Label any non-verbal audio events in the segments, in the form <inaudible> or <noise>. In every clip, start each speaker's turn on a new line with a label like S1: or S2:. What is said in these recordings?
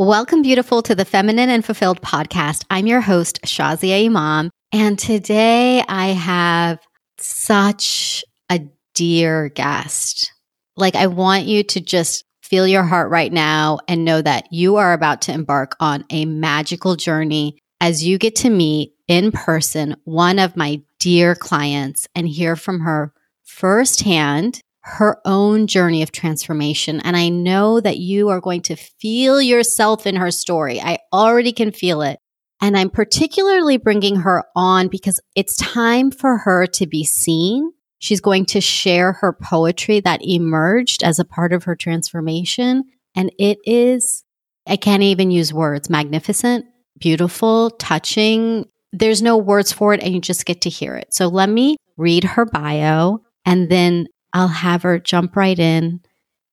S1: Welcome, beautiful, to the Feminine and Fulfilled podcast. I'm your host, Shazia Imam. And today I have such a dear guest. Like, I want you to just feel your heart right now and know that you are about to embark on a magical journey as you get to meet in person one of my dear clients and hear from her firsthand her own journey of transformation. And I know that you are going to feel yourself in her story. I already can feel it. And I'm particularly bringing her on because it's time for her to be seen. She's going to share her poetry that emerged as a part of her transformation. And it is, I can't even use words, magnificent, beautiful, touching. There's no words for it, and you just get to hear it. So let me read her bio and then I'll have her jump right in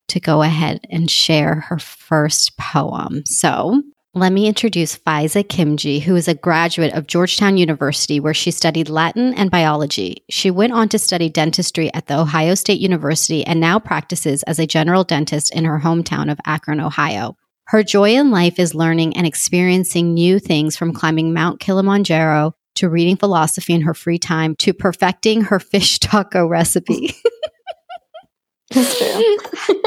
S1: to go ahead and share her first poem. So let me introduce Faiza Kimji, who is a graduate of Georgetown University, where she studied Latin and biology. She went on to study dentistry at the Ohio State University and now practices as a general dentist in her hometown of Akron, Ohio. Her joy in life is learning and experiencing new things from climbing Mount Kilimanjaro to reading philosophy in her free time to perfecting her fish taco recipe. <laughs>
S2: That's true. <laughs>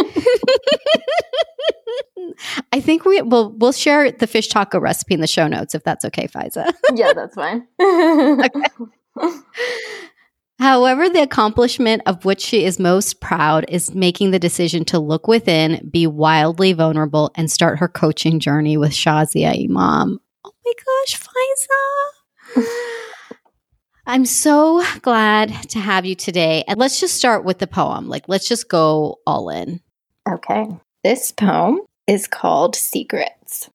S1: I think we will we'll share the fish taco recipe in the show notes if that's okay, Faiza.
S2: yeah, that's fine. <laughs>
S1: However, the accomplishment of which she is most proud is making the decision to look within, be wildly vulnerable, and start her coaching journey with Shazia Imam. Oh my gosh, Faiza. I'm so glad to have you today. And let's just start with the poem. Like, let's just go all in.
S2: Okay. This poem is called Secrets.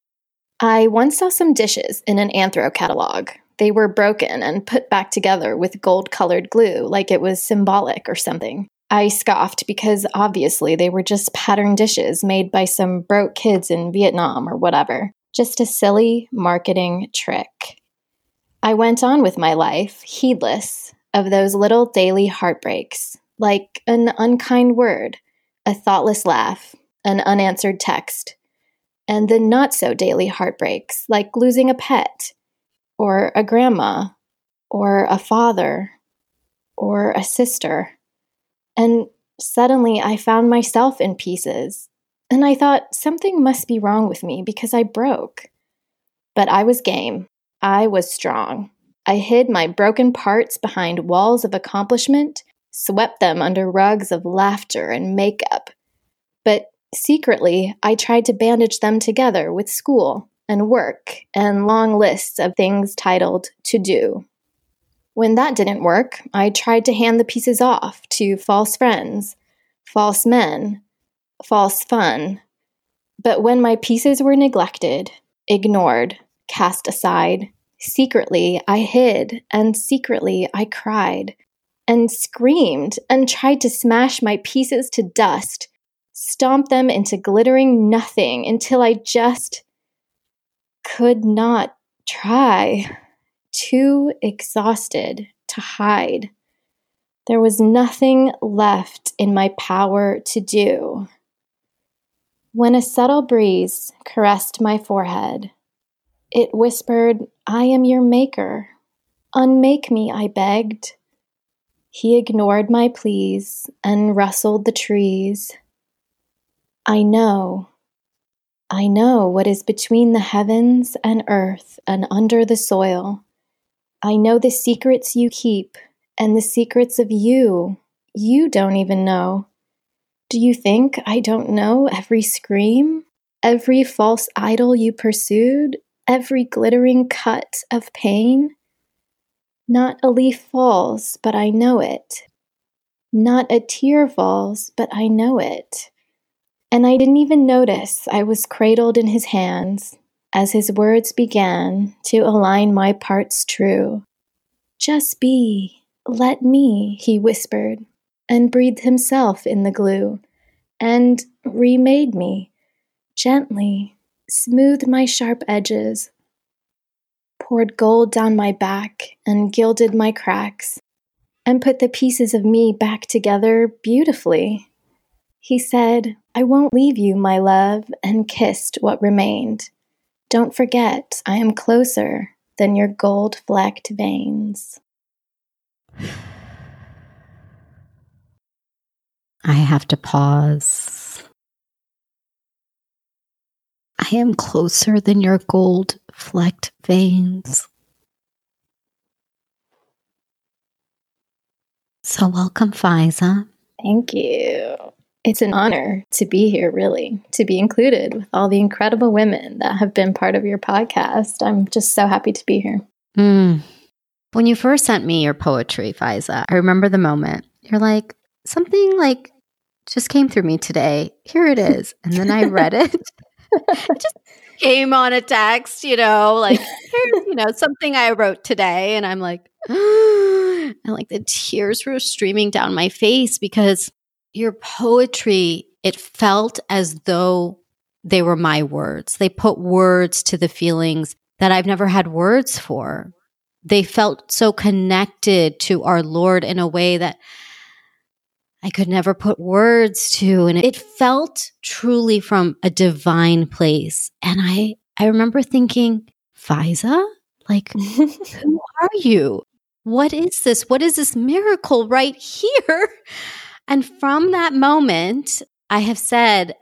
S2: I once saw some dishes in an anthro catalog. They were broken and put back together with gold colored glue, like it was symbolic or something. I scoffed because obviously they were just patterned dishes made by some broke kids in Vietnam or whatever. Just a silly marketing trick. I went on with my life, heedless of those little daily heartbreaks, like an unkind word, a thoughtless laugh, an unanswered text, and the not so daily heartbreaks, like losing a pet, or a grandma, or a father, or a sister. And suddenly I found myself in pieces, and I thought something must be wrong with me because I broke. But I was game. I was strong. I hid my broken parts behind walls of accomplishment, swept them under rugs of laughter and makeup. But secretly, I tried to bandage them together with school and work and long lists of things titled to do. When that didn't work, I tried to hand the pieces off to false friends, false men, false fun. But when my pieces were neglected, ignored, cast aside. Secretly, I hid, and secretly, I cried, and screamed, and tried to smash my pieces to dust, stomp them into glittering nothing until I just could not try, too exhausted to hide. There was nothing left in my power to do. When a subtle breeze caressed my forehead, it whispered, I am your maker. Unmake me, I begged. He ignored my pleas and rustled the trees. I know, I know what is between the heavens and earth and under the soil. I know the secrets you keep and the secrets of you you don't even know. Do you think I don't know every scream, every false idol you pursued, every glittering cut of pain? Not a leaf falls, but I know it. Not a tear falls, but I know it. And I didn't even notice I was cradled in his hands as his words began to align my parts true. Just be, let me, he whispered, and breathed himself in the glue, and remade me, gently, smoothed my sharp edges, poured gold down my back, and gilded my cracks, and put the pieces of me back together beautifully. He said, I won't leave you, my love, and kissed what remained. Don't forget, I am closer than your gold flecked veins.
S1: I have to pause. I am closer than your gold flecked veins. So, welcome, Fiza.
S2: Thank you. It's an honor to be here, really, to be included with all the incredible women that have been part of your podcast. I'm just so happy to be here.
S1: Mm. When you first sent me your poetry, Fiza, I remember the moment. You're like, something like just came through me today. Here it is. And then I read it. <laughs> it just came on a text, you know, like, here's, <laughs> you know, something I wrote today. And I'm like, <gasps> and like the tears were streaming down my face because your poetry, it felt as though they were my words. They put words to the feelings that I've never had words for. They felt so connected to our Lord in a way that I could never put words to. And it felt truly from a divine place. And I, I remember thinking, Fiza, like, <laughs> who are you? What is this? What is this miracle right here? And from that moment, I have said,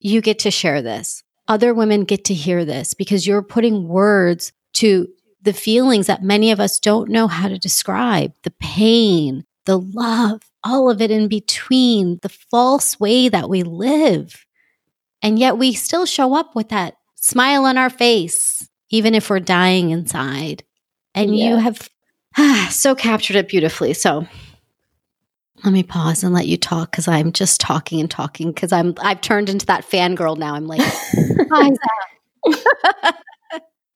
S1: you get to share this. Other women get to hear this because you're putting words to the feelings that many of us don't know how to describe the pain, the love, all of it in between, the false way that we live. And yet we still show up with that smile on our face, even if we're dying inside. And yeah. you have ah, <sighs> so captured it beautifully. So let me pause and let you talk because I'm just talking and talking because I'm I've turned into that fangirl now. I'm like, <laughs> <laughs>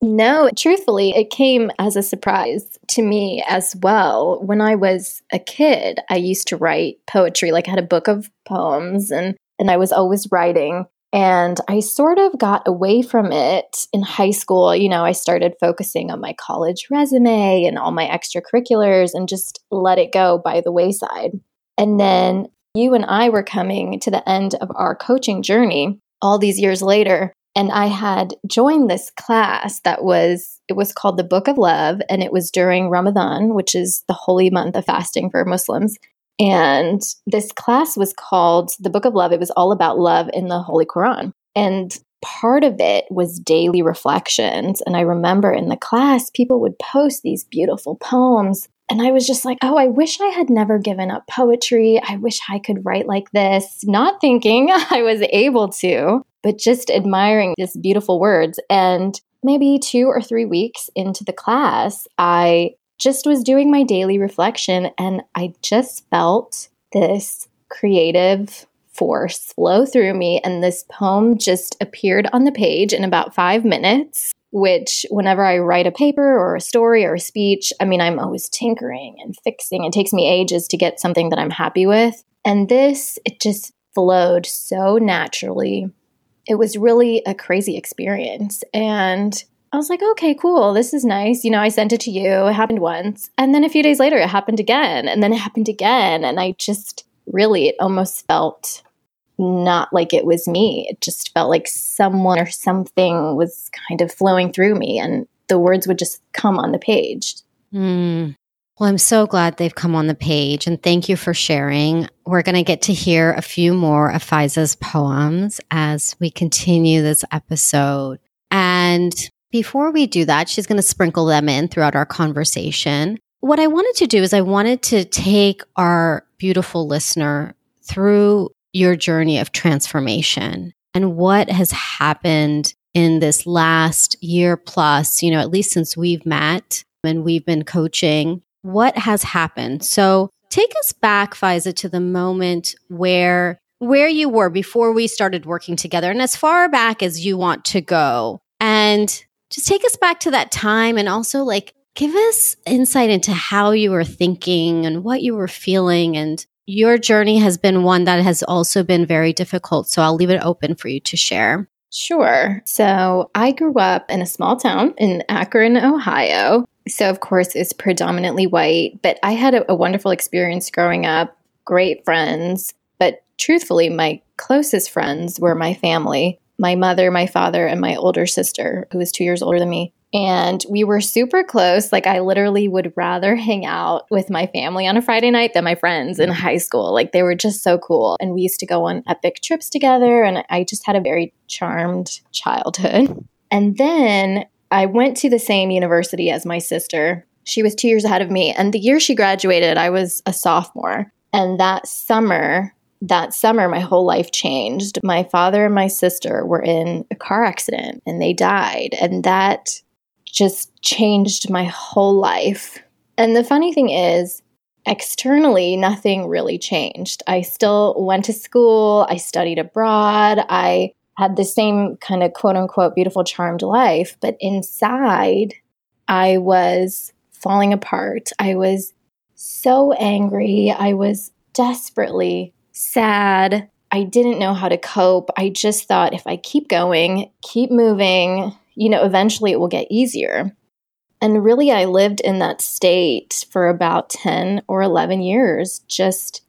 S2: no, truthfully, it came as a surprise to me as well. When I was a kid, I used to write poetry, like I had a book of poems and and I was always writing. And I sort of got away from it in high school. You know, I started focusing on my college resume and all my extracurriculars and just let it go by the wayside. And then you and I were coming to the end of our coaching journey all these years later. And I had joined this class that was, it was called the Book of Love. And it was during Ramadan, which is the holy month of fasting for Muslims. And this class was called the Book of Love. It was all about love in the Holy Quran. And part of it was daily reflections. And I remember in the class, people would post these beautiful poems and I was just like, oh, I wish I had never given up poetry. I wish I could write like this, not thinking <laughs> I was able to, but just admiring these beautiful words. And maybe two or three weeks into the class, I just was doing my daily reflection and I just felt this creative force flow through me. And this poem just appeared on the page in about five minutes which whenever I write a paper or a story or a speech, I mean, I'm always tinkering and fixing. It takes me ages to get something that I'm happy with. And this, it just flowed so naturally. It was really a crazy experience. And I was like, okay, cool. This is nice. You know, I sent it to you. It happened once. And then a few days later, it happened again. And then it happened again. And I just really, it almost felt not like it was me. It just felt like someone or something was kind of flowing through me and the words would just come on the page.
S1: Mm. Well, I'm so glad they've come on the page and thank you for sharing. We're going to get to hear a few more of Faiza's poems as we continue this episode. And before we do that, she's going to sprinkle them in throughout our conversation. What I wanted to do is I wanted to take our beautiful listener through your journey of transformation and what has happened in this last year plus, you know, at least since we've met and we've been coaching, what has happened? So take us back, Faiza, to the moment where where you were before we started working together and as far back as you want to go. And just take us back to that time and also like give us insight into how you were thinking and what you were feeling and your journey has been one that has also been very difficult. So I'll leave it open for you to share.
S2: Sure. So I grew up in a small town in Akron, Ohio. So, of course, it's predominantly white, but I had a, a wonderful experience growing up, great friends. But truthfully, my closest friends were my family my mother, my father, and my older sister, who was two years older than me. And we were super close. Like, I literally would rather hang out with my family on a Friday night than my friends in mm. high school. Like, they were just so cool. And we used to go on epic trips together. And I just had a very charmed childhood. And then I went to the same university as my sister. She was two years ahead of me. And the year she graduated, I was a sophomore. And that summer, that summer, my whole life changed. My father and my sister were in a car accident and they died. And that just changed my whole life. And the funny thing is, externally, nothing really changed. I still went to school, I studied abroad, I had the same kind of quote unquote beautiful, charmed life. But inside, I was falling apart. I was so angry. I was desperately sad. I didn't know how to cope. I just thought if I keep going, keep moving, you know, eventually it will get easier. And really, I lived in that state for about 10 or 11 years, just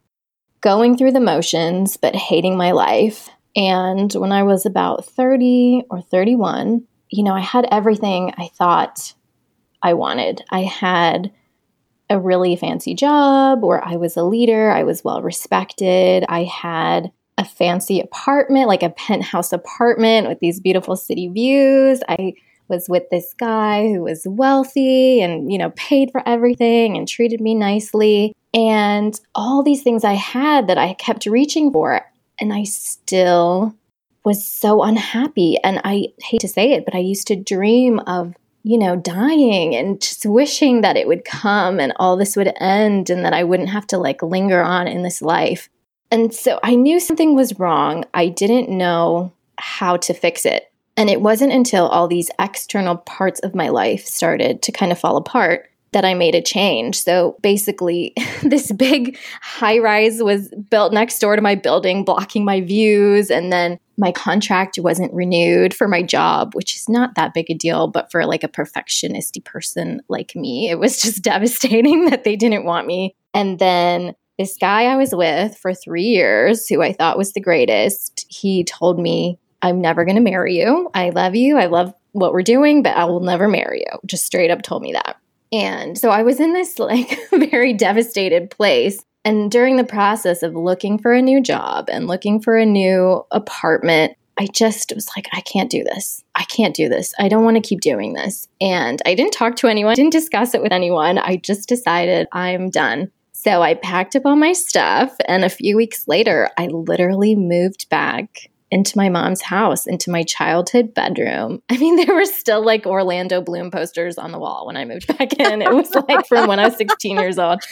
S2: going through the motions, but hating my life. And when I was about 30 or 31, you know, I had everything I thought I wanted. I had a really fancy job where I was a leader, I was well respected, I had a fancy apartment, like a penthouse apartment with these beautiful city views. I was with this guy who was wealthy and, you know, paid for everything and treated me nicely. And all these things I had that I kept reaching for. And I still was so unhappy. And I hate to say it, but I used to dream of you know, dying and just wishing that it would come and all this would end and that I wouldn't have to like linger on in this life. And so I knew something was wrong. I didn't know how to fix it. And it wasn't until all these external parts of my life started to kind of fall apart that I made a change. So basically, <laughs> this big high rise was built next door to my building, blocking my views. And then my contract wasn't renewed for my job, which is not that big a deal. But for like a perfectionisty person like me, it was just <laughs> devastating that they didn't want me. And then this guy I was with for three years, who I thought was the greatest, he told me, I'm never going to marry you. I love you. I love what we're doing, but I will never marry you. Just straight up told me that. And so I was in this <laughs> like very devastated place. And during the process of looking for a new job and looking for a new apartment, I just was like, I can't do this. I can't do this. I don't want to keep doing this. And I didn't talk to anyone, didn't discuss it with anyone. I just decided I'm done. So I packed up all my stuff. And a few weeks later, I literally moved back into my mom's house, into my childhood bedroom. <laughs> I mean, there were still like Orlando Bloom posters on the wall when I moved <laughs> back in. It was like from when I was 16 years old.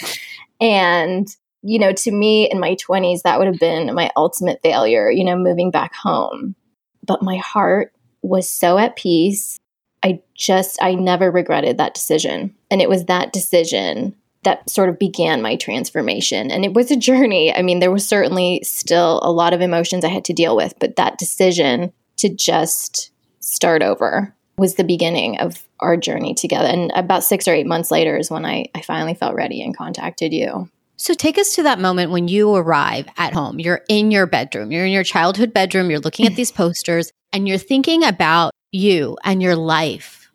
S2: And, you know, to me in my 20s, that would have been my ultimate failure, you know, moving back home. But my heart was so at peace. I just, I never regretted that decision. And it was that decision that sort of began my transformation. And it was a journey. I mean, there was certainly still a lot of emotions I had to deal with, but that decision to just start over was the beginning of our journey together. And about six or eight months later is when I, I finally felt ready and contacted you.
S1: So take us to that moment when you arrive at home. You're in your bedroom, you're in your childhood bedroom, you're looking at these <laughs> posters, and you're thinking about you and your life.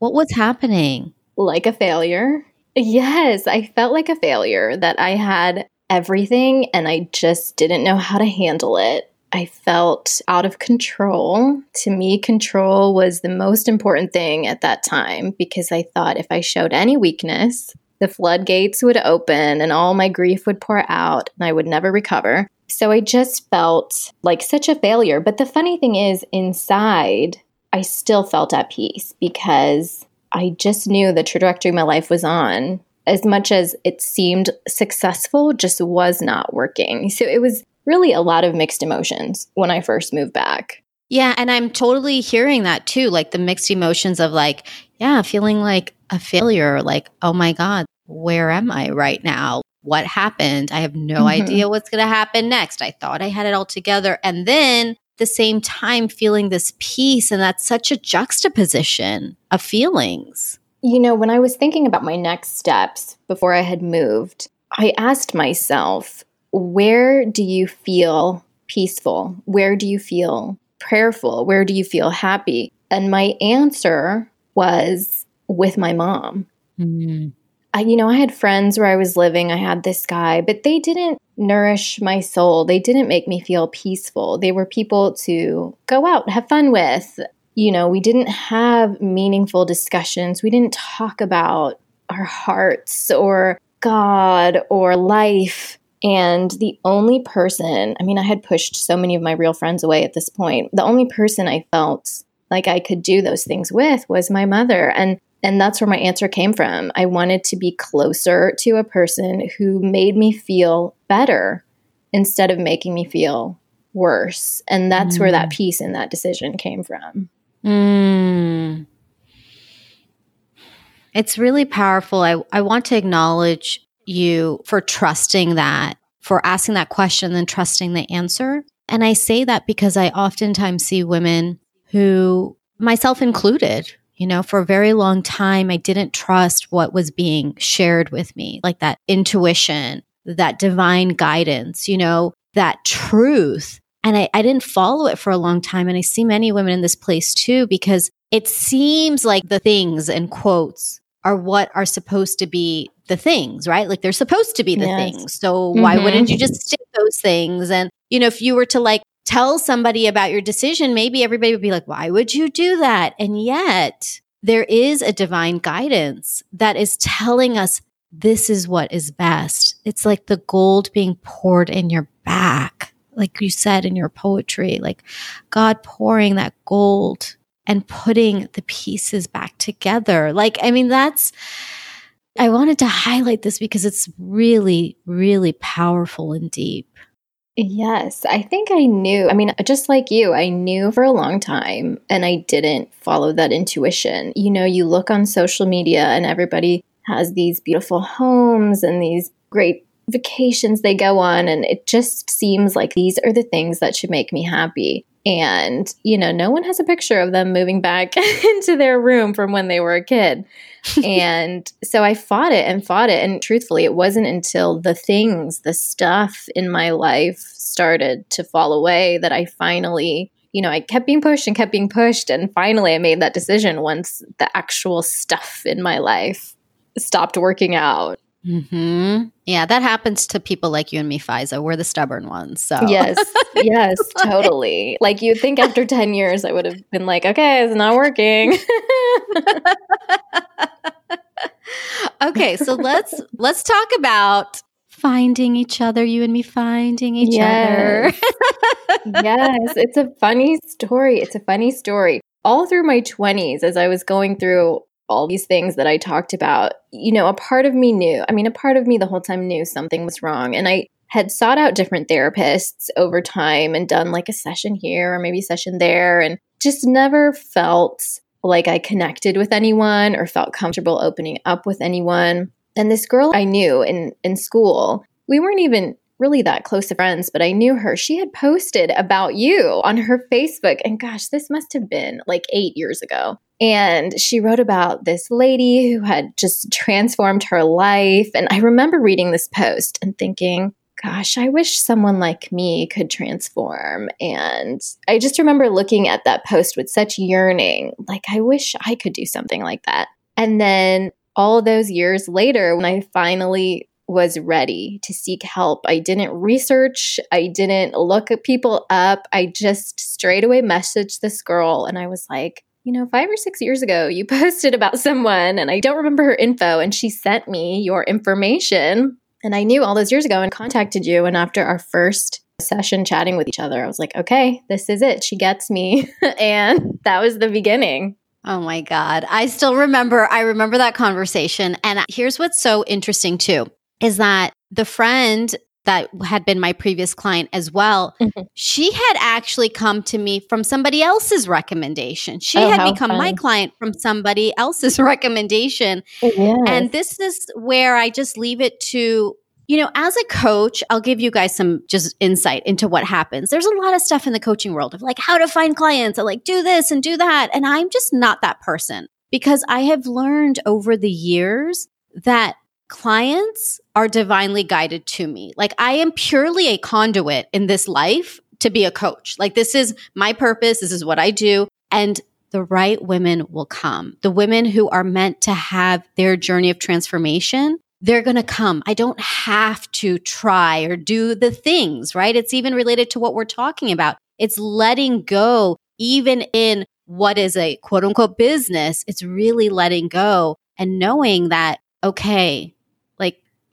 S1: What was happening?
S2: Like a failure Yes, I felt like a failure that I had everything and I just didn't know how to handle it. I felt out of control. To me, control was the most important thing at that time because I thought if I showed any weakness, the floodgates would open and all my grief would pour out and I would never recover. So I just felt like such a failure. But the funny thing is, inside, I still felt at peace because I just knew the trajectory my life was on, as much as it seemed successful, just was not working. So it was really a lot of mixed emotions when I first moved back.
S1: Yeah. And I'm totally hearing that too like the mixed emotions of like, yeah, feeling like a failure, like, oh my God, where am I right now? What happened? I have no mm-hmm. idea what's going to happen next. I thought I had it all together. And then the same time feeling this peace. And that's such a juxtaposition of feelings.
S2: You know, when I was thinking about my next steps before I had moved, I asked myself, where do you feel peaceful? Where do you feel prayerful? Where do you feel happy? And my answer was with my mom. Mm-hmm. I, you know, I had friends where I was living, I had this guy, but they didn't nourish my soul. They didn't make me feel peaceful. They were people to go out, have fun with. You know, we didn't have meaningful discussions. We didn't talk about our hearts or God or life. And the only person, I mean, I had pushed so many of my real friends away at this point. The only person I felt like I could do those things with was my mother. And and that's where my answer came from. I wanted to be closer to a person who made me feel better instead of making me feel worse. And that's mm. where that mm. peace in that decision came from.
S1: Mm. It's really powerful. I, I want to acknowledge you for trusting that, for asking that question, then trusting the answer. And I say that because I oftentimes see women who, myself included, you know, for a very long time, I didn't trust what was being shared with me, like that intuition, that divine guidance, you know, that truth. And I, I didn't follow it for a long time. And I see many women in this place too, because it seems like the things and quotes are what are supposed to be the things, right? Like they're supposed to be the yes. things. So mm-hmm. why wouldn't you just stick those things? And, you know, if you were to like tell somebody about your decision, maybe everybody would be like, why would you do that? And yet there is a divine guidance that is telling us this is what is best. It's like the gold being poured in your back, like you said in your poetry, like God pouring that gold and putting the pieces back together. Like, I mean, that's, I wanted to highlight this because it's really, really powerful and deep.
S2: Yes, I think I knew. I mean, just like you, I knew for a long time and I didn't follow that intuition. You know, you look on social media and everybody has these beautiful homes and these great vacations they go on, and it just seems like these are the things that should make me happy. And, you know, no one has a picture of them moving back <laughs> into their room from when they were a kid. <laughs> and so I fought it and fought it. And truthfully, it wasn't until the things, the stuff in my life started to fall away that I finally, you know, I kept being pushed and kept being pushed. And finally, I made that decision once the actual stuff in my life stopped working out.
S1: Hmm. Yeah, that happens to people like you and me, Fiza. We're the stubborn ones. So
S2: yes, <laughs> yes, totally. Like you'd think after ten years, I would have been like, okay, it's not working. <laughs>
S1: okay, so let's let's talk about finding each other. You and me finding each yes.
S2: other. <laughs> yes, it's a funny story. It's a funny story. All through my twenties, as I was going through all these things that I talked about, you know, a part of me knew, I mean, a part of me the whole time knew something was wrong. And I had sought out different therapists over time and done like a session here or maybe session there and just never felt like I connected with anyone or felt comfortable opening up with anyone. And this girl I knew in, in school, we weren't even really that close of friends, but I knew her. She had posted about you on her Facebook. And gosh, this must have been like eight years ago. And she wrote about this lady who had just transformed her life. And I remember reading this post and thinking, gosh, I wish someone like me could transform. And I just remember looking at that post with such yearning, like, I wish I could do something like that. And then all those years later, when I finally was ready to seek help, I didn't research, I didn't look at people up. I just straight away messaged this girl and I was like, you know, five or six years ago, you <laughs> posted about someone and I don't remember her info, and she sent me your information. And I knew all those years ago and contacted you. And after our first session chatting with each other, I was like, okay, this is it. She gets me. <laughs> and that was the beginning.
S1: Oh my God. I still remember, I remember that conversation. And here's what's so interesting too is that the friend that had been my previous client as well, mm-hmm. she had actually come to me from somebody else's recommendation. She oh, had become fun. my client from somebody else's <laughs> recommendation. Yes. And this is where I just leave it to you know, as a coach, I'll give you guys some just insight into what happens. There's a lot of stuff in the coaching world of like how to find clients and like do this and do that. And I'm just not that person because I have learned over the years that clients are divinely guided to me. Like I am purely a conduit in this life to be a coach. Like this is my purpose. This is what I do. And the right women will come. The women who are meant to have their journey of transformation, they're going to come. I don't have to try or do the things, right? It's even related to what we're talking about. It's letting go, even in what is a quote unquote business. It's really letting go and knowing that, okay,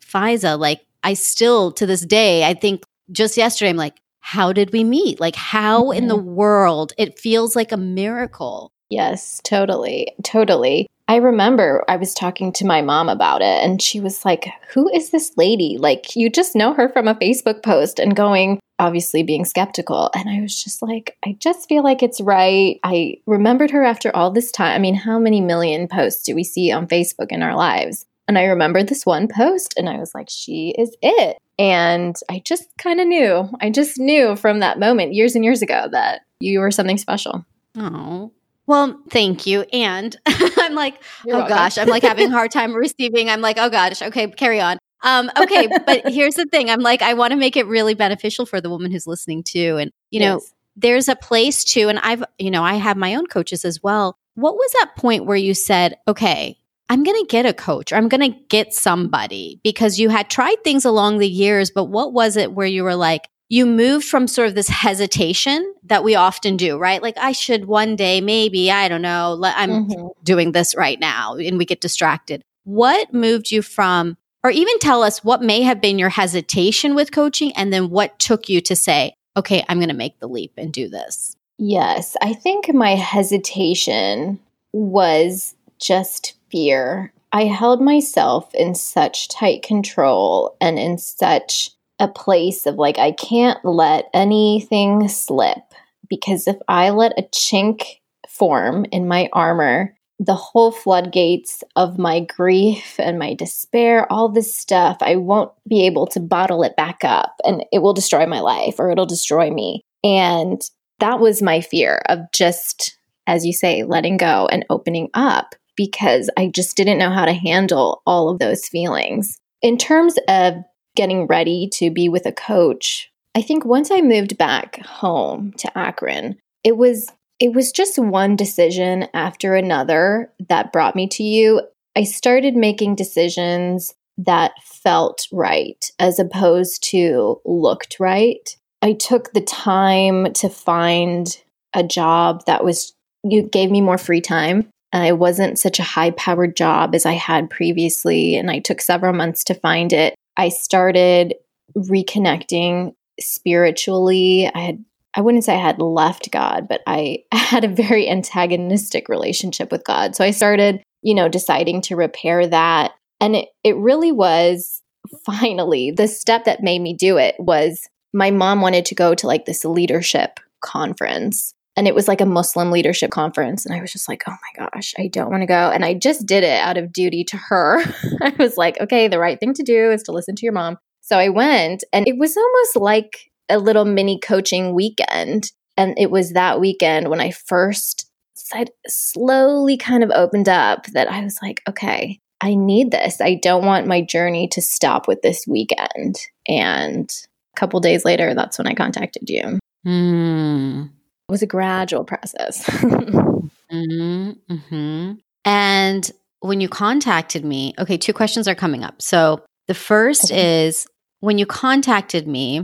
S1: Fiza, like I still to this day, I think just yesterday, I'm like, how did we meet? Like, how mm-hmm. in the mm-hmm. world? It feels like a miracle.
S2: Yes, totally. Totally. I remember I was talking to my mom about it, and she was like, Who is this lady? Like, you just know her from a Facebook post and going, obviously being skeptical. And I was just like, I just feel like it's right. I remembered her after all this time. I mean, how many million posts do we see on Facebook in our lives? And I remembered this one post, and I was like, She is it. And I just kind of knew. I just knew from that moment years and years ago that you were something special.
S1: Oh, well, thank you. And <laughs> I'm like, You're oh welcome. gosh, I'm like having a hard time receiving. I'm like, oh gosh, okay, carry on. Um, okay, but <laughs> here's the thing. I'm like, I want to make it really beneficial for the woman who's listening too. And, you know, yes. there's a place to, and I've, you know, I have my own coaches as well. What was that point where you said, okay, I'm going to get a coach or I'm going to get somebody because you had tried things along the years, but what was it where you were like, you moved from sort of this hesitation that we often do, right? Like, I should one day, maybe, I don't know, I'm mm-hmm. doing this right now, and we get distracted. What moved you from, or even tell us what may have been your hesitation with coaching, and then what took you to say, okay, I'm going to make the leap and do this?
S2: Yes, I think my hesitation was just fear. I held myself in such tight control and in such a place of like, I can't let anything slip because if I let a chink form in my armor, the whole floodgates of my grief and my despair, all this stuff, I won't be able to bottle it back up and it will destroy my life or it'll destroy me. And that was my fear of just, as you say, letting go and opening up because I just didn't know how to handle all of those feelings. In terms of getting ready to be with a coach, I think once I moved back home to Akron, it was it was just one decision after another that brought me to you. I started making decisions that felt right as opposed to looked right. I took the time to find a job that was you gave me more free time. Uh, it wasn't such a high powered job as I had previously, and I took several months to find it. I started reconnecting spiritually. I had I wouldn't say I had left God, but I <laughs> had a very antagonistic relationship with God. So I started, you know, deciding to repair that. And it, it really was finally the step that made me do it was my mom wanted to go to like this leadership conference and it was like a Muslim leadership conference. And I was just like, oh my gosh, I don't want to go. And I just did it out of duty to her. <laughs> I was like, okay, the right thing to do is to listen to your mom. So I went, and it was almost like a little mini coaching weekend. And it was that weekend when I first said, slowly kind of opened up that I was like, okay, I need this. I don't want my journey to stop with this weekend. And a couple days later, that's when I contacted you.
S1: Hmm
S2: was a gradual process. <laughs>
S1: mm-hmm, mm-hmm. And when you contacted me, okay, two questions are coming up. So the first okay. is when you contacted me,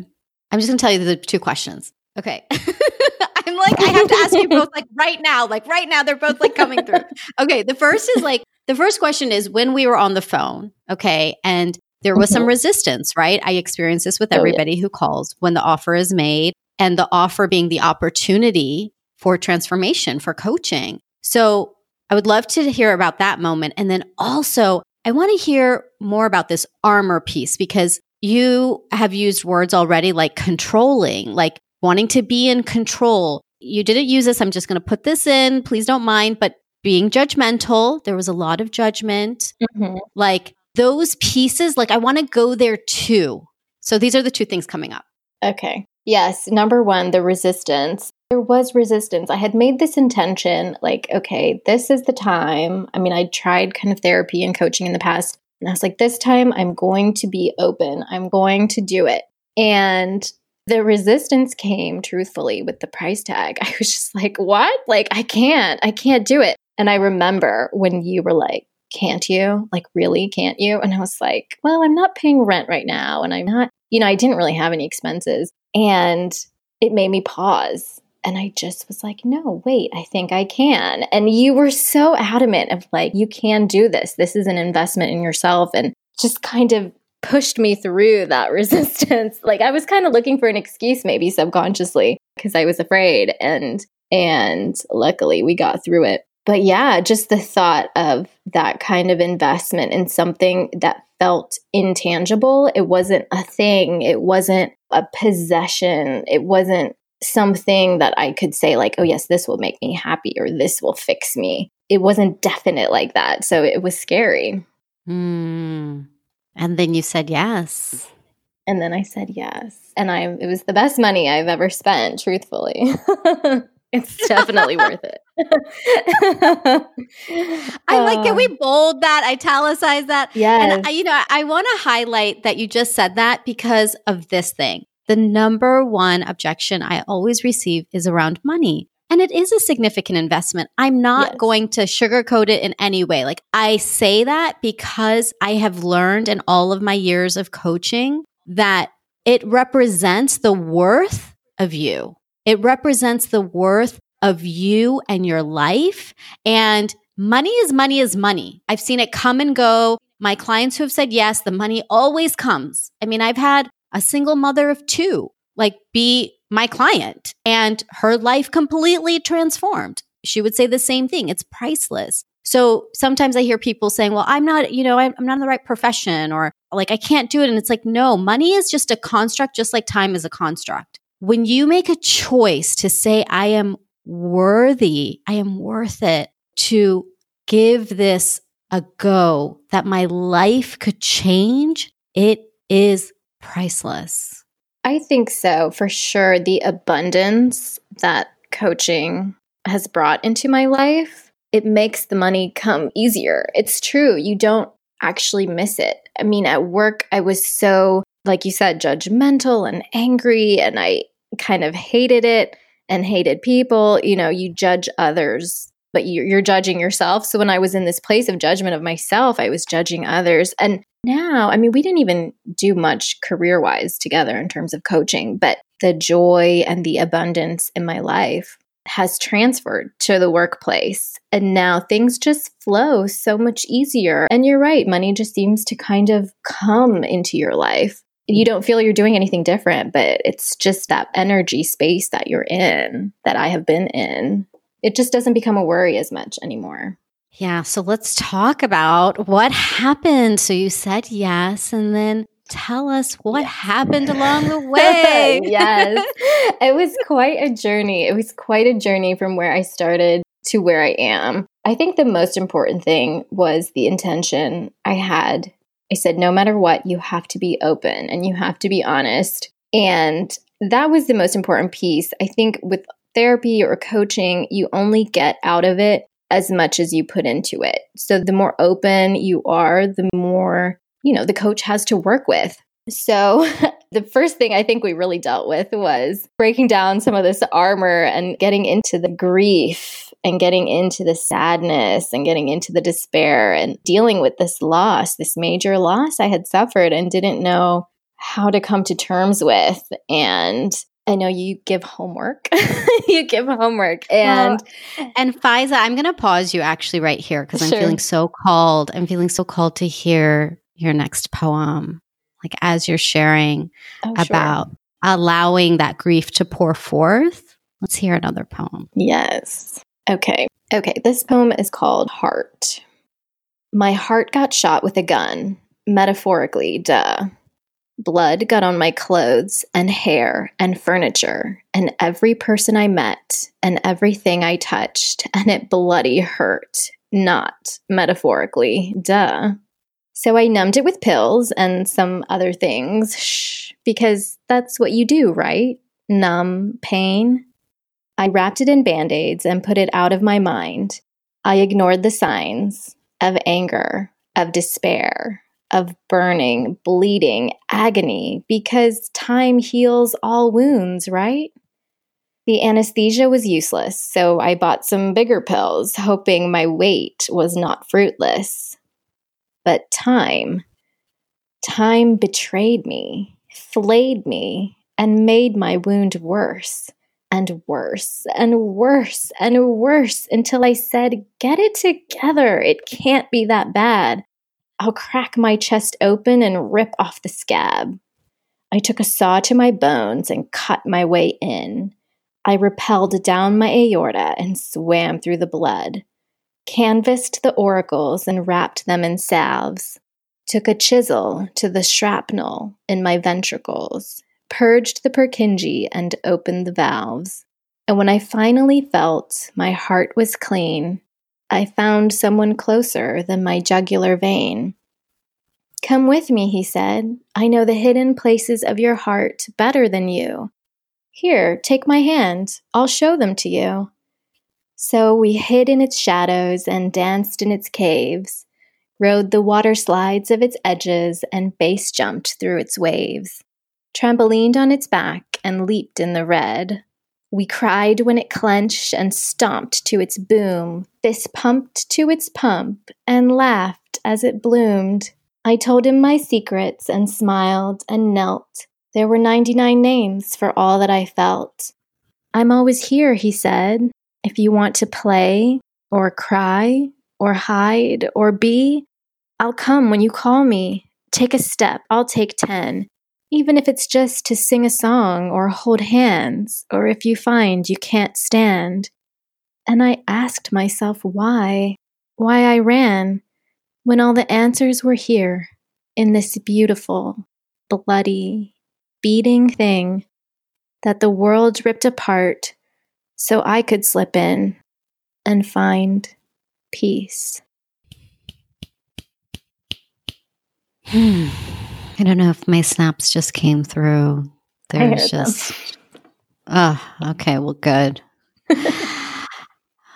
S1: I'm just going to tell you the two questions. Okay. <laughs> I'm like, I have to ask you both like right now, like right now, they're both like coming through. <laughs> Okay. The first is like, the first question is when we were on the phone, okay, and there was mm-hmm. some resistance, right? I experience this with everybody oh, yeah. who calls when the offer is made and the offer being the opportunity for transformation, for coaching. So I would love to hear about that moment. And then also, I want to hear more about this armor piece because you have used words already like controlling, like wanting to be in control. You didn't use this. I'm just going to put this in. Please don't mind. But being judgmental, there was a lot of judgment. Mm-hmm. Like those pieces, like I want to go there too. So these are the two things coming up.
S2: Okay. Yes, number one, the resistance. There was resistance. I had made this intention like, okay, this is the time. I mean, I tried kind of therapy and coaching in the past, And I was like, this time I'm going to be open. I'm going to do it. And the resistance came truthfully with the price tag. <laughs> I was just like, what? Like, I can't, I can't do it. And I remember when you were like, can't you? Like, really, can't you? And I was like, well, I'm not paying rent right now. And I'm not, you know, I didn't really have any expenses. And it made me pause. And I just was like, no, wait, I think I can. And you were so adamant of like, you can do this. This is an investment in yourself. And just kind of pushed me through that <laughs> resistance. like I was kind of looking for an excuse maybe subconsciously because I was afraid and and luckily we got through it. But yeah, just the thought of that kind of investment in something that felt intangible. It wasn't a thing. It wasn't a possession. It wasn't something that I could say, like, oh, yes, this will make me happy or this will fix me. It wasn't definite like that. So it was scary.
S1: Mm. And then you said yes.
S2: And then I said yes. And I it was the best money I've ever spent, truthfully. <laughs> it's definitely worth it. <laughs>
S1: I like it. We um, bold that, italicize that.
S2: Yeah.
S1: And I, you know, I want to highlight that you just said that because of this thing. The number one objection I always receive is around money. And it is a significant investment. I'm not yes. going to sugarcoat it in any way. Like I say that because I have learned in all of my years of coaching that it represents the worth of you. It represents the worth of you and your life. And money is money is money. I've seen it come and go. My clients who have said yes, the money always comes. I mean, I've had a single mother of two like be my client and her life completely transformed. She would say the same thing. It's priceless. So sometimes I hear people saying, well, I'm not, you know, I'm not in the right profession or like I can't do it. And it's like, no, money is just a construct, just like time is a construct. When you make a choice to say, I am worthy, I am worth it to give this a go, that my life could change, it is priceless.
S2: I think so, for sure. The abundance that coaching has brought into my life, it makes the money come easier. It's true. You don't actually miss it. I mean, at work, I was so, like you said, judgmental and angry, and I kind of hated it and hated people. You know, you judge others, but you're, judging yourself. So when I was in this place of judgment of myself, I was judging others. And now, I mean, we didn't even do much career wise together in terms of coaching, but the joy and the abundance in my life has transferred to the workplace. And now things just flow so much easier. And you're right, money just seems to kind of come into your life. You don't feel you're doing anything different, but it's just that energy space that you're in that I have been in. It just doesn't become a worry as much anymore.
S1: Yeah. So let's talk about what happened. So you said yes, and then tell us what happened along the <laughs> way.
S2: yes. <laughs> It was quite a journey. It was quite a journey from where I started to where I am. I think the most important thing was the intention I had. I said, no matter what, you have to be open and you have to be honest. And that was the most important piece. I think with therapy or coaching, you only get out of it as much as you put into it. So the more open you are, the more, you know, the coach has to work with. So <laughs> the first thing I think we really dealt with was breaking down some of this armor and getting into the grief and getting into the sadness and getting into the despair and dealing with this loss, this major loss I had suffered and didn't know how to come to terms with. And I know you give homework. <laughs> you give homework. And
S1: well, and Fiza, I'm going to pause you actually right here because I'm feeling so called. I'm feeling so called to hear your next poem. Like as you're sharing oh, about sure. allowing that grief to pour forth. Let's hear another poem.
S2: Yes. Okay. Okay. This poem is called Heart. My heart got shot with a gun, metaphorically, duh. Blood got on my clothes and hair and furniture and every person I met and everything I touched, and it bloody hurt. Not metaphorically, duh. So I numbed it with pills and some other things, shh, because that's what you do, right? Numb pain. I wrapped it in band aids and put it out of my mind. I ignored the signs of anger, of despair, of burning, bleeding, agony, because time heals all wounds, right? The anesthesia was useless, so I bought some bigger pills, hoping my wait was not fruitless. But time, time betrayed me, flayed me, and made my wound worse and worse and worse and worse until I said, Get it together. It can't be that bad. I'll crack my chest open and rip off the scab. I took a saw to my bones and cut my way in. I rappelled down my aorta and swam through the blood, canvassed the auricles and wrapped them in salves, took a chisel to the shrapnel in my ventricles, purged the Purkinje and opened the valves. And when I finally felt my heart was clean, I found someone closer than my jugular vein. Come with me, he said. I know the hidden places of your heart better than you. Here, take my hand. I'll show them to you. So we hid in its shadows and danced in its caves, rode the water slides of its edges, and base jumped through its waves, trampolined on its back and leaped in the red. We cried when it clenched and stomped to its boom, fist pumped to its pump, and laughed as it bloomed. I told him my secrets and smiled and knelt there were 99 names for all that I felt. I'm always here, he said. If you want to play, or cry, or hide, or be, I'll come when you call me. Take a step, I'll take 10. Even if it's just to sing a song or hold hands, or if you find you can't stand. And I asked myself why, why I ran, when all the answers were here in this beautiful, bloody, beating thing that the world ripped apart so I could slip in and find peace.
S1: Hmm. I don't know if my snaps just came through. There's just. Oh, okay. Well, good. <laughs>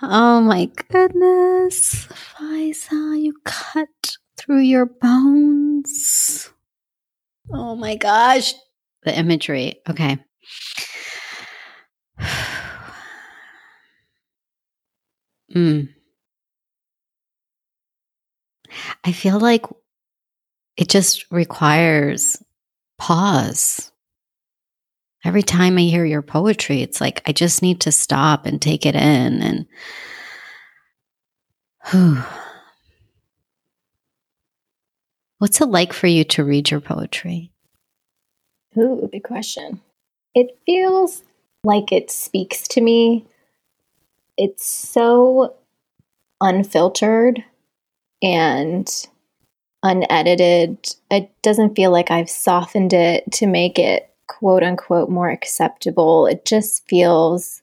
S1: oh my goodness. Faiza, you cut through your bones. Oh my gosh the imagery. Okay. <sighs> mm. I feel like it just requires pause. Every time I hear your poetry, it's like I just need to stop and take it in and whew. <sighs> What's it like for you to read your poetry?
S2: Ooh, good question. It feels like it speaks to me. It's so unfiltered and unedited. It doesn't feel like I've softened it to make it quote unquote more acceptable. It just feels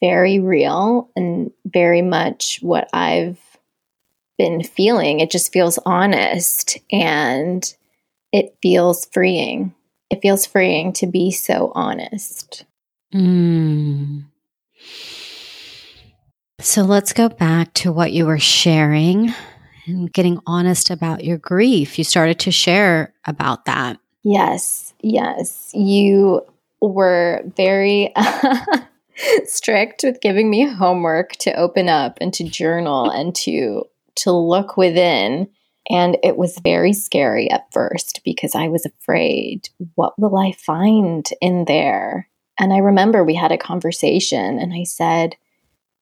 S2: very real and very much what I've been feeling. It just feels honest and it feels freeing. It feels freeing to be so honest.
S1: Mm. So let's go back to what you were sharing and getting honest about your grief. You started to share about that.
S2: Yes, yes. You were very <laughs> strict with giving me homework to open up and to journal and to to look within and it was very scary at first because I was afraid, what will I find in there? And I remember we had a conversation and I said,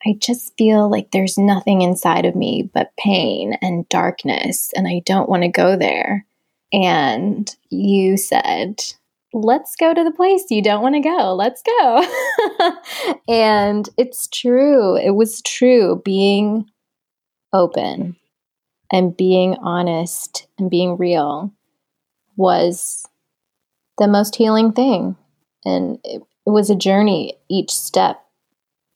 S2: I just feel like there's nothing inside of me but pain and darkness, and I don't want to go there. And you said, Let's go to the place you don't want to go. Let's go. <laughs> and it's true. It was true being open and being honest and being real was the most healing thing. And it, it was a journey. Each step,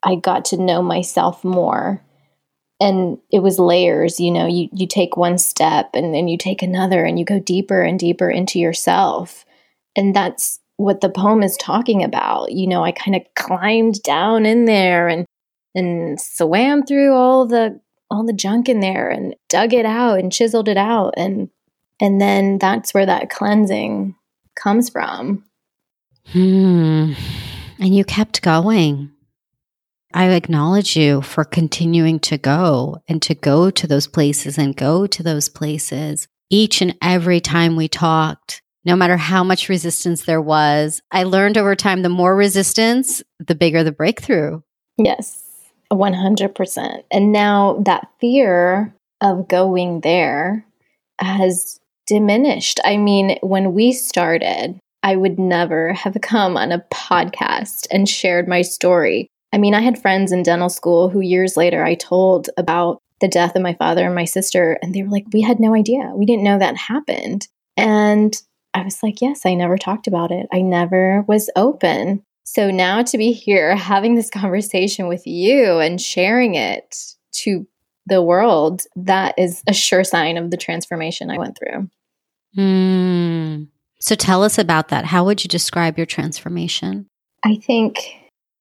S2: I got to know myself more. And it was layers, you know, you, you take one step and then you take another and you go deeper and deeper into yourself. And that's what the poem is talking about. You know, I kind of climbed down in there and and swam through all the all the junk in there and dug it out and chiseled it out and And then that's where that cleansing comes from.
S1: Hmm. And you kept going. I acknowledge you for continuing to go and to go to those places and go to those places. Each and every time we talked, no matter how much resistance there was, I learned over time the more resistance, the bigger the breakthrough.
S2: Yes, 100%. And now that fear of going there has diminished. I mean, when we started, I would never have come on a podcast and shared my story. I mean, I had friends in dental school who years later I told about the death of my father and my sister, and they were like, We had no idea. We didn't know that happened. And I was like, Yes, I never talked about it. I never was open. So now to be here <laughs> having this conversation with you and sharing it to the world, that is a sure sign of the transformation I went through.
S1: Mm. So tell us about that. How would you describe your transformation?
S2: I think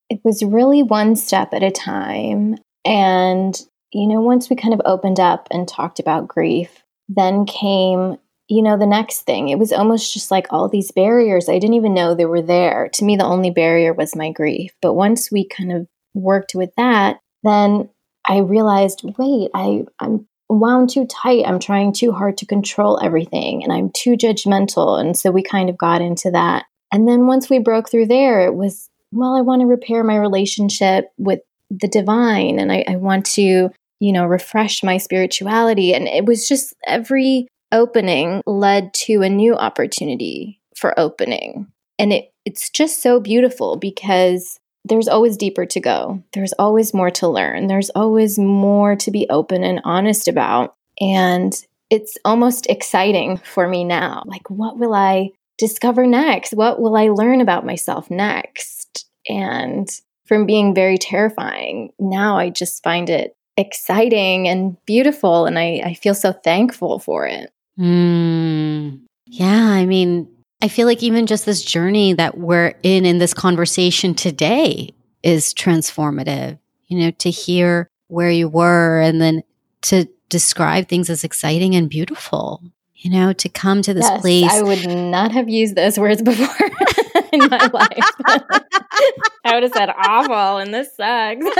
S2: it was really one step at a time. And, you know, once we kind of opened up and talked about grief, then came, you know, the next thing. It was almost just like all these barriers. I didn't even know they were there. To me, the only barrier was my grief. But once we kind of worked with that, then I realized, wait, I, I'm wound too tight. I'm trying too hard to control everything and I'm too judgmental. And so we kind of got into that. And then once we broke through there, it was, well, I want to repair my relationship with the divine and I, I want to, you know, refresh my spirituality. And it was just every opening led to a new opportunity for opening. And it, it's just so beautiful because there's always deeper to go. There's always more to learn. There's always more to be open and honest about. And it's almost exciting for me now. Like, what will I discover next? What will I learn about myself next? And from being very terrifying, now I just find it exciting and beautiful. And I, I feel so thankful for it.
S1: Mm. Yeah. I mean, I feel like even just this journey that we're in in this conversation today is transformative. You know, to hear where you were and then to describe things as exciting and beautiful. You know, to come to this
S2: yes,
S1: place.
S2: I would not have used those words <laughs> before in my life. <laughs> I would have said awful and this sucks.
S1: and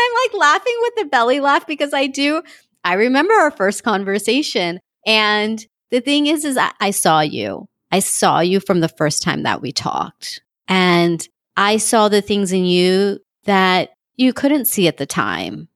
S1: I'm like laughing with the belly laugh because I do I remember our first conversation. And the thing is, is I, I saw you. I saw you from the first time that we talked. And I saw the things in you that you couldn't see at the time.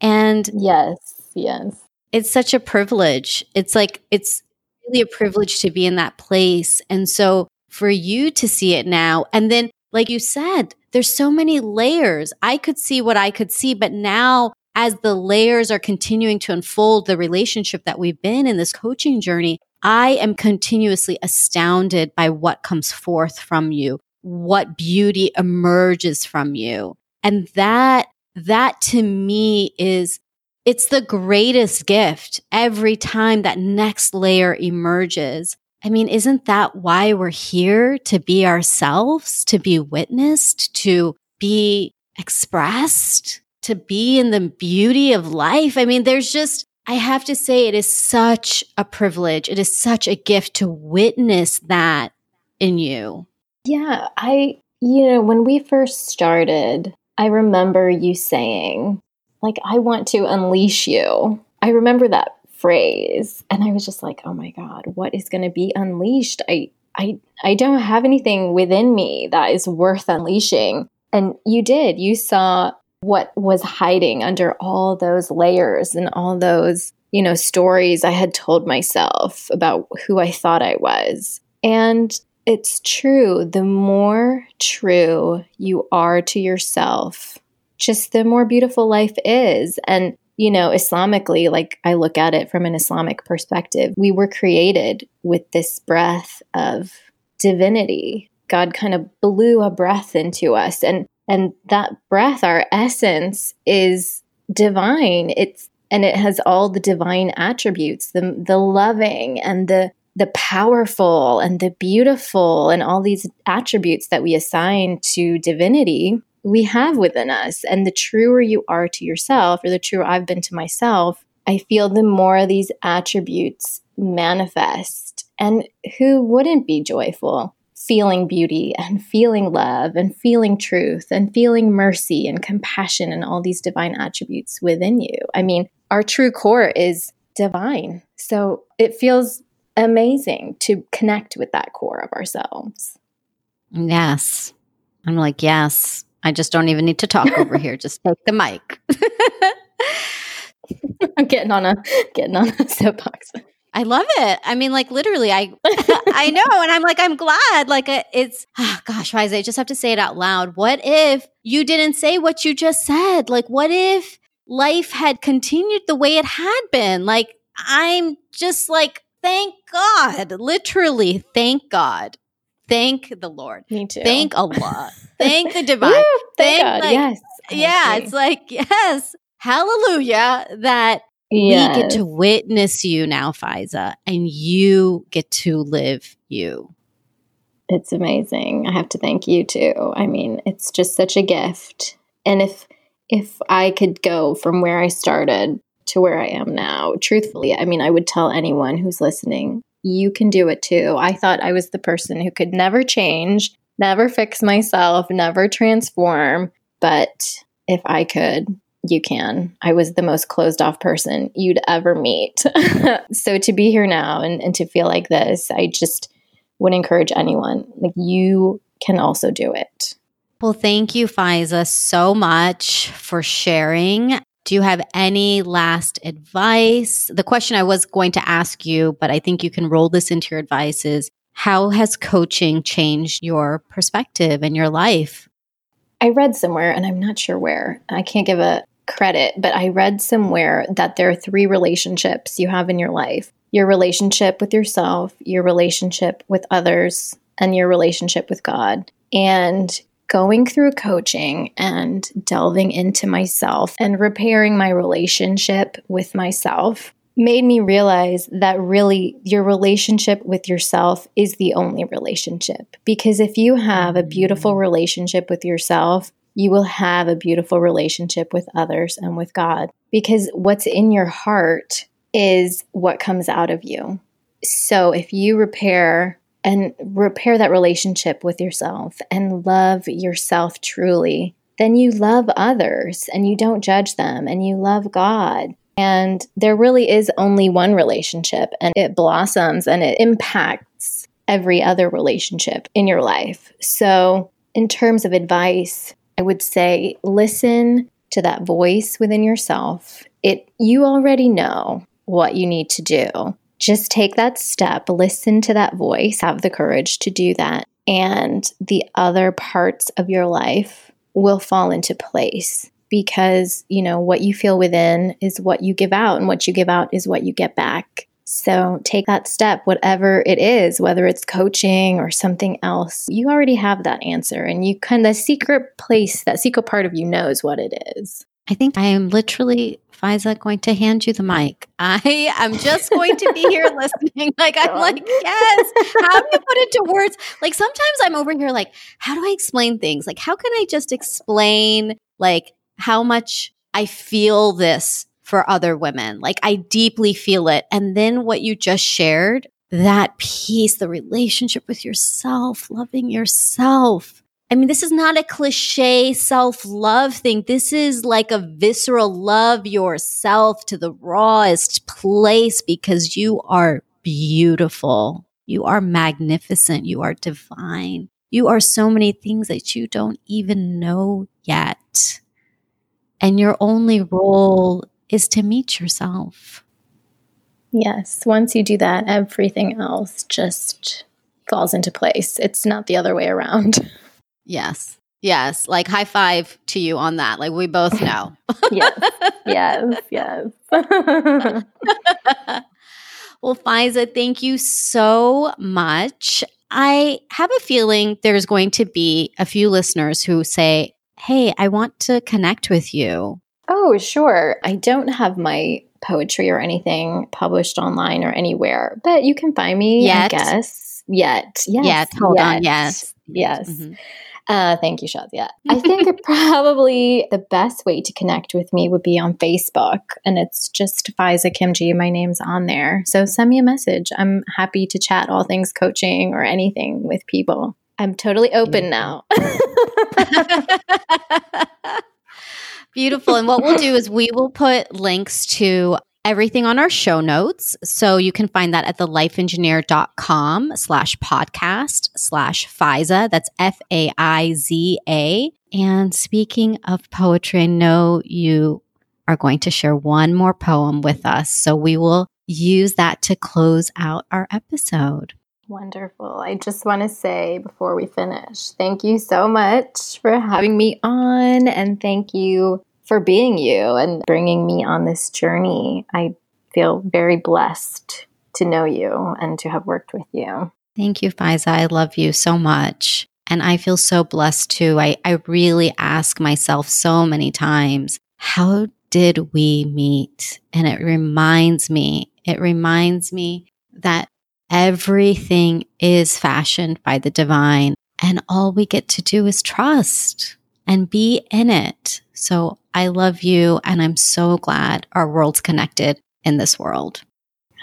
S1: And
S2: yes, yes.
S1: It's such a privilege. It's like, it's really a privilege to be in that place. And so for you to see it now, and then, like you said, there's so many layers. I could see what I could see, but now as the layers are continuing to unfold the relationship that we've been in this coaching journey, I am continuously astounded by what comes forth from you, what beauty emerges from you. And that, that to me is, it's the greatest gift every time that next layer emerges. I mean, isn't that why we're here to be ourselves, to be witnessed, to be expressed? to be in the beauty of life. I mean, there's just, I have to say, it is such a privilege. It is such a gift to witness that in you.
S2: Yeah. I, you know, when we first started, I remember you saying, like, I want to unleash you. I remember that phrase. And I was just like, oh my God, what is going to be unleashed? I, I, I don't have anything within me that is worth unleashing. And you did. You saw what was hiding under all those layers and all those, you know, stories I had told myself about who I thought I was. And it's true. The more true you are to yourself, just the more beautiful life is. And, you know, Islamically, like I look at it from an Islamic perspective, we were created with this breath of divinity. God kind of blew a breath into us. And and that breath, our essence, is divine. It's and it has all the divine attributes, the the loving and the the powerful and the beautiful and all these attributes that we assign to divinity. We have within us. And the truer you are to yourself, or the truer I've been to myself, I feel the more these attributes manifest. And who wouldn't be joyful? Feeling beauty and feeling love and feeling truth and feeling mercy and compassion and all these divine attributes within you. I mean, our true core is divine. So it feels amazing to connect with that core of ourselves.
S1: Yes. I'm like, yes. I just don't even need to talk over here. <laughs> Just take the mic. <laughs>
S2: I'm getting on a getting on a soapbox.
S1: I love it. I mean, like literally, I I know, and I'm like, I'm glad. Like, uh, it's oh, gosh, Isaiah, I just have to say it out loud. What if you didn't say what you just said? Like, what if life had continued the way it had been? Like, I'm just like, thank God, literally, thank God, thank the Lord,
S2: me too.
S1: Thank Allah, thank the <laughs> divine,
S2: Woo,
S1: thank,
S2: God,
S1: like,
S2: yes.
S1: yeah. It's like yes, hallelujah that
S2: Yes.
S1: we get to witness you now, Faiza, and you get to live you.
S2: It's amazing. I have to thank you too. I mean, it's just such a gift. And if if I could go from where I started to where I am now, truthfully, I mean, I would tell anyone who's listening, you can do it too. I thought I was the person who could never change, never fix myself, never transform, but if I could, you can. I was the most closed off person you'd ever meet. <laughs> so to be here now and, and to feel like this, I just would encourage anyone. Like you can also do it.
S1: Well, thank you, Faiza, so much for sharing. Do you have any last advice? The question I was going to ask you, but I think you can roll this into your advice is how has coaching changed your perspective and your life?
S2: I read somewhere, and I'm not sure where, I can't give a credit, but I read somewhere that there are three relationships you have in your life your relationship with yourself, your relationship with others, and your relationship with God. And going through coaching and delving into myself and repairing my relationship with myself made me realize that really your relationship with yourself is the only relationship. Because if you have a beautiful mm. relationship with yourself, you will have a beautiful relationship with others and with God. Because what's in your heart is what comes out of you. So if you repair and repair that relationship with yourself and love yourself truly, then you love others and you don't judge them and you love God. And there really is only one relationship and it blossoms and it impacts every other relationship in your life. So, in terms of advice, I would say listen to that voice within yourself. It you already know what you need to do. Just take that step, listen to that voice, have the courage to do that, and the other parts of your life will fall into place because, you know, what you feel within is what you give out, and what you give out is what you get back. So take that step, whatever it is, whether it's coaching or something else, you already have that answer. And you kind of secret place, that secret part of you knows what it is.
S1: I think I am literally, Faiza, going to hand you the mic. I am just going to be here <laughs> listening. Like, I'm like, yes. How do you put it to words? Like, sometimes I'm over here, like, how do I explain things? Like, how can I just explain, like, how much I feel this for other women? Like, I deeply feel it. And then what you just shared, that piece, the relationship with yourself, loving yourself. I mean, this is not a cliche self love thing. This is like a visceral love yourself to the rawest place because you are beautiful. You are magnificent. You are divine. You are so many things that you don't even know yet. And your only role is to meet yourself.
S2: Yes. Once you do that, everything else just falls into place. It's not the other way around. <laughs>
S1: Yes. Yes. Like high five to you on that. Like we both know. <laughs>
S2: yes. Yes. Yes. <laughs>
S1: well, Faiza, thank you so much. I have a feeling there's going to be a few listeners who say, Hey, I want to connect with you.
S2: Oh, sure. I don't have my poetry or anything published online or anywhere, but you can find me,
S1: Yet.
S2: I guess. Yet. Yes.
S1: Yet. Hold
S2: yet.
S1: on. Yes.
S2: Yes.
S1: Mhm.
S2: Uh, thank you, Shazia. I think <laughs> probably the best way to connect with me would be on Facebook, and it's just Faiza Kimji. My name's on there. So send me a message. I'm happy to chat all things coaching or anything with people. I'm totally open now. <laughs>
S1: Beautiful. And what we'll do is we will put links to everything on our show notes. So you can find that at thelifeengineer.com slash podcast slash FAIZA. That's F A I Z A. And speaking of poetry, I know you are going to share one more poem with us. So we will use that to close out our episode.
S2: Wonderful. I just want to say before we finish, thank you so much for having me on and thank you for being you and bringing me on this journey. I feel very blessed to know you and to have worked with you.
S1: Thank you, Faiza. I love you so much. And I feel so blessed too. I, I really ask myself so many times, how did we meet? And it reminds me, it reminds me that everything is fashioned by the divine. And all we get to do is trust and be in it. So I love you, and I'm so glad our world's connected in this world.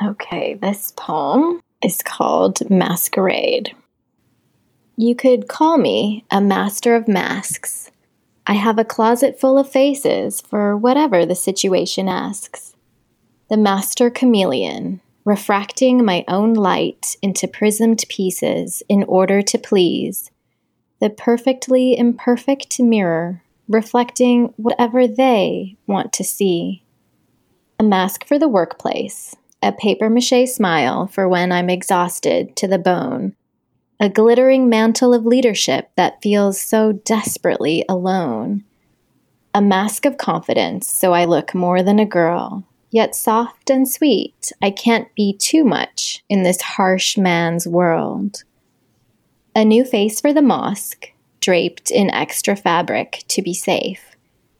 S2: Okay, this poem is called Masquerade. You could call me a master of masks. I have a closet full of faces for whatever the situation asks. The master chameleon, refracting my own light into prismed pieces in order to please. The perfectly imperfect mirror reflecting whatever they want to see. A mask for the workplace, a paper mache smile for when I'm exhausted to the bone, a glittering mantle of leadership that feels so desperately alone. A mask of confidence so I look more than a girl, yet soft and sweet. I can't be too much in this harsh man's world. A new face for the mosque, draped in extra fabric to be safe,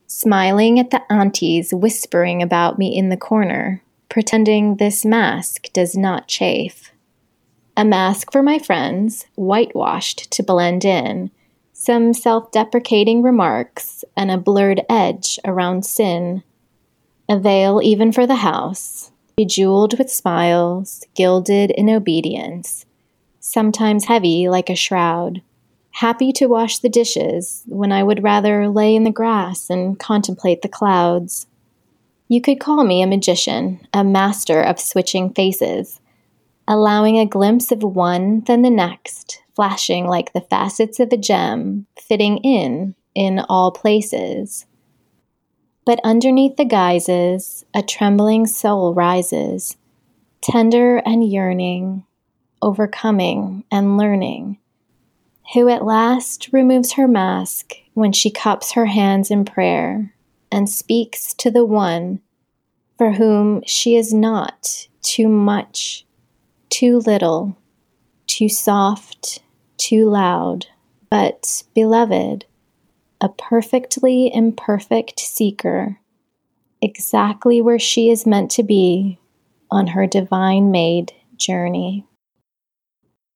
S2: smiling at the aunties whispering about me in the corner, pretending this mask does not chafe. A mask for my friends, whitewashed to blend in, some self deprecating remarks, and a blurred edge around sin. A veil even for the house, bejeweled with smiles, gilded in obedience, sometimes heavy like a shroud happy to wash the dishes when I would rather lay in the grass and contemplate the clouds. You could call me a magician, a master of switching faces, allowing a glimpse of one, then the next, flashing like the facets of a gem, fitting in in all places. But underneath the guises, a trembling soul rises, tender and yearning, overcoming and learning. Who at last removes her mask when she cups her hands in prayer and speaks to the one for whom she is not too much, too little, too soft, too loud, but beloved, a perfectly imperfect seeker, exactly where she is meant to be on her divine made journey.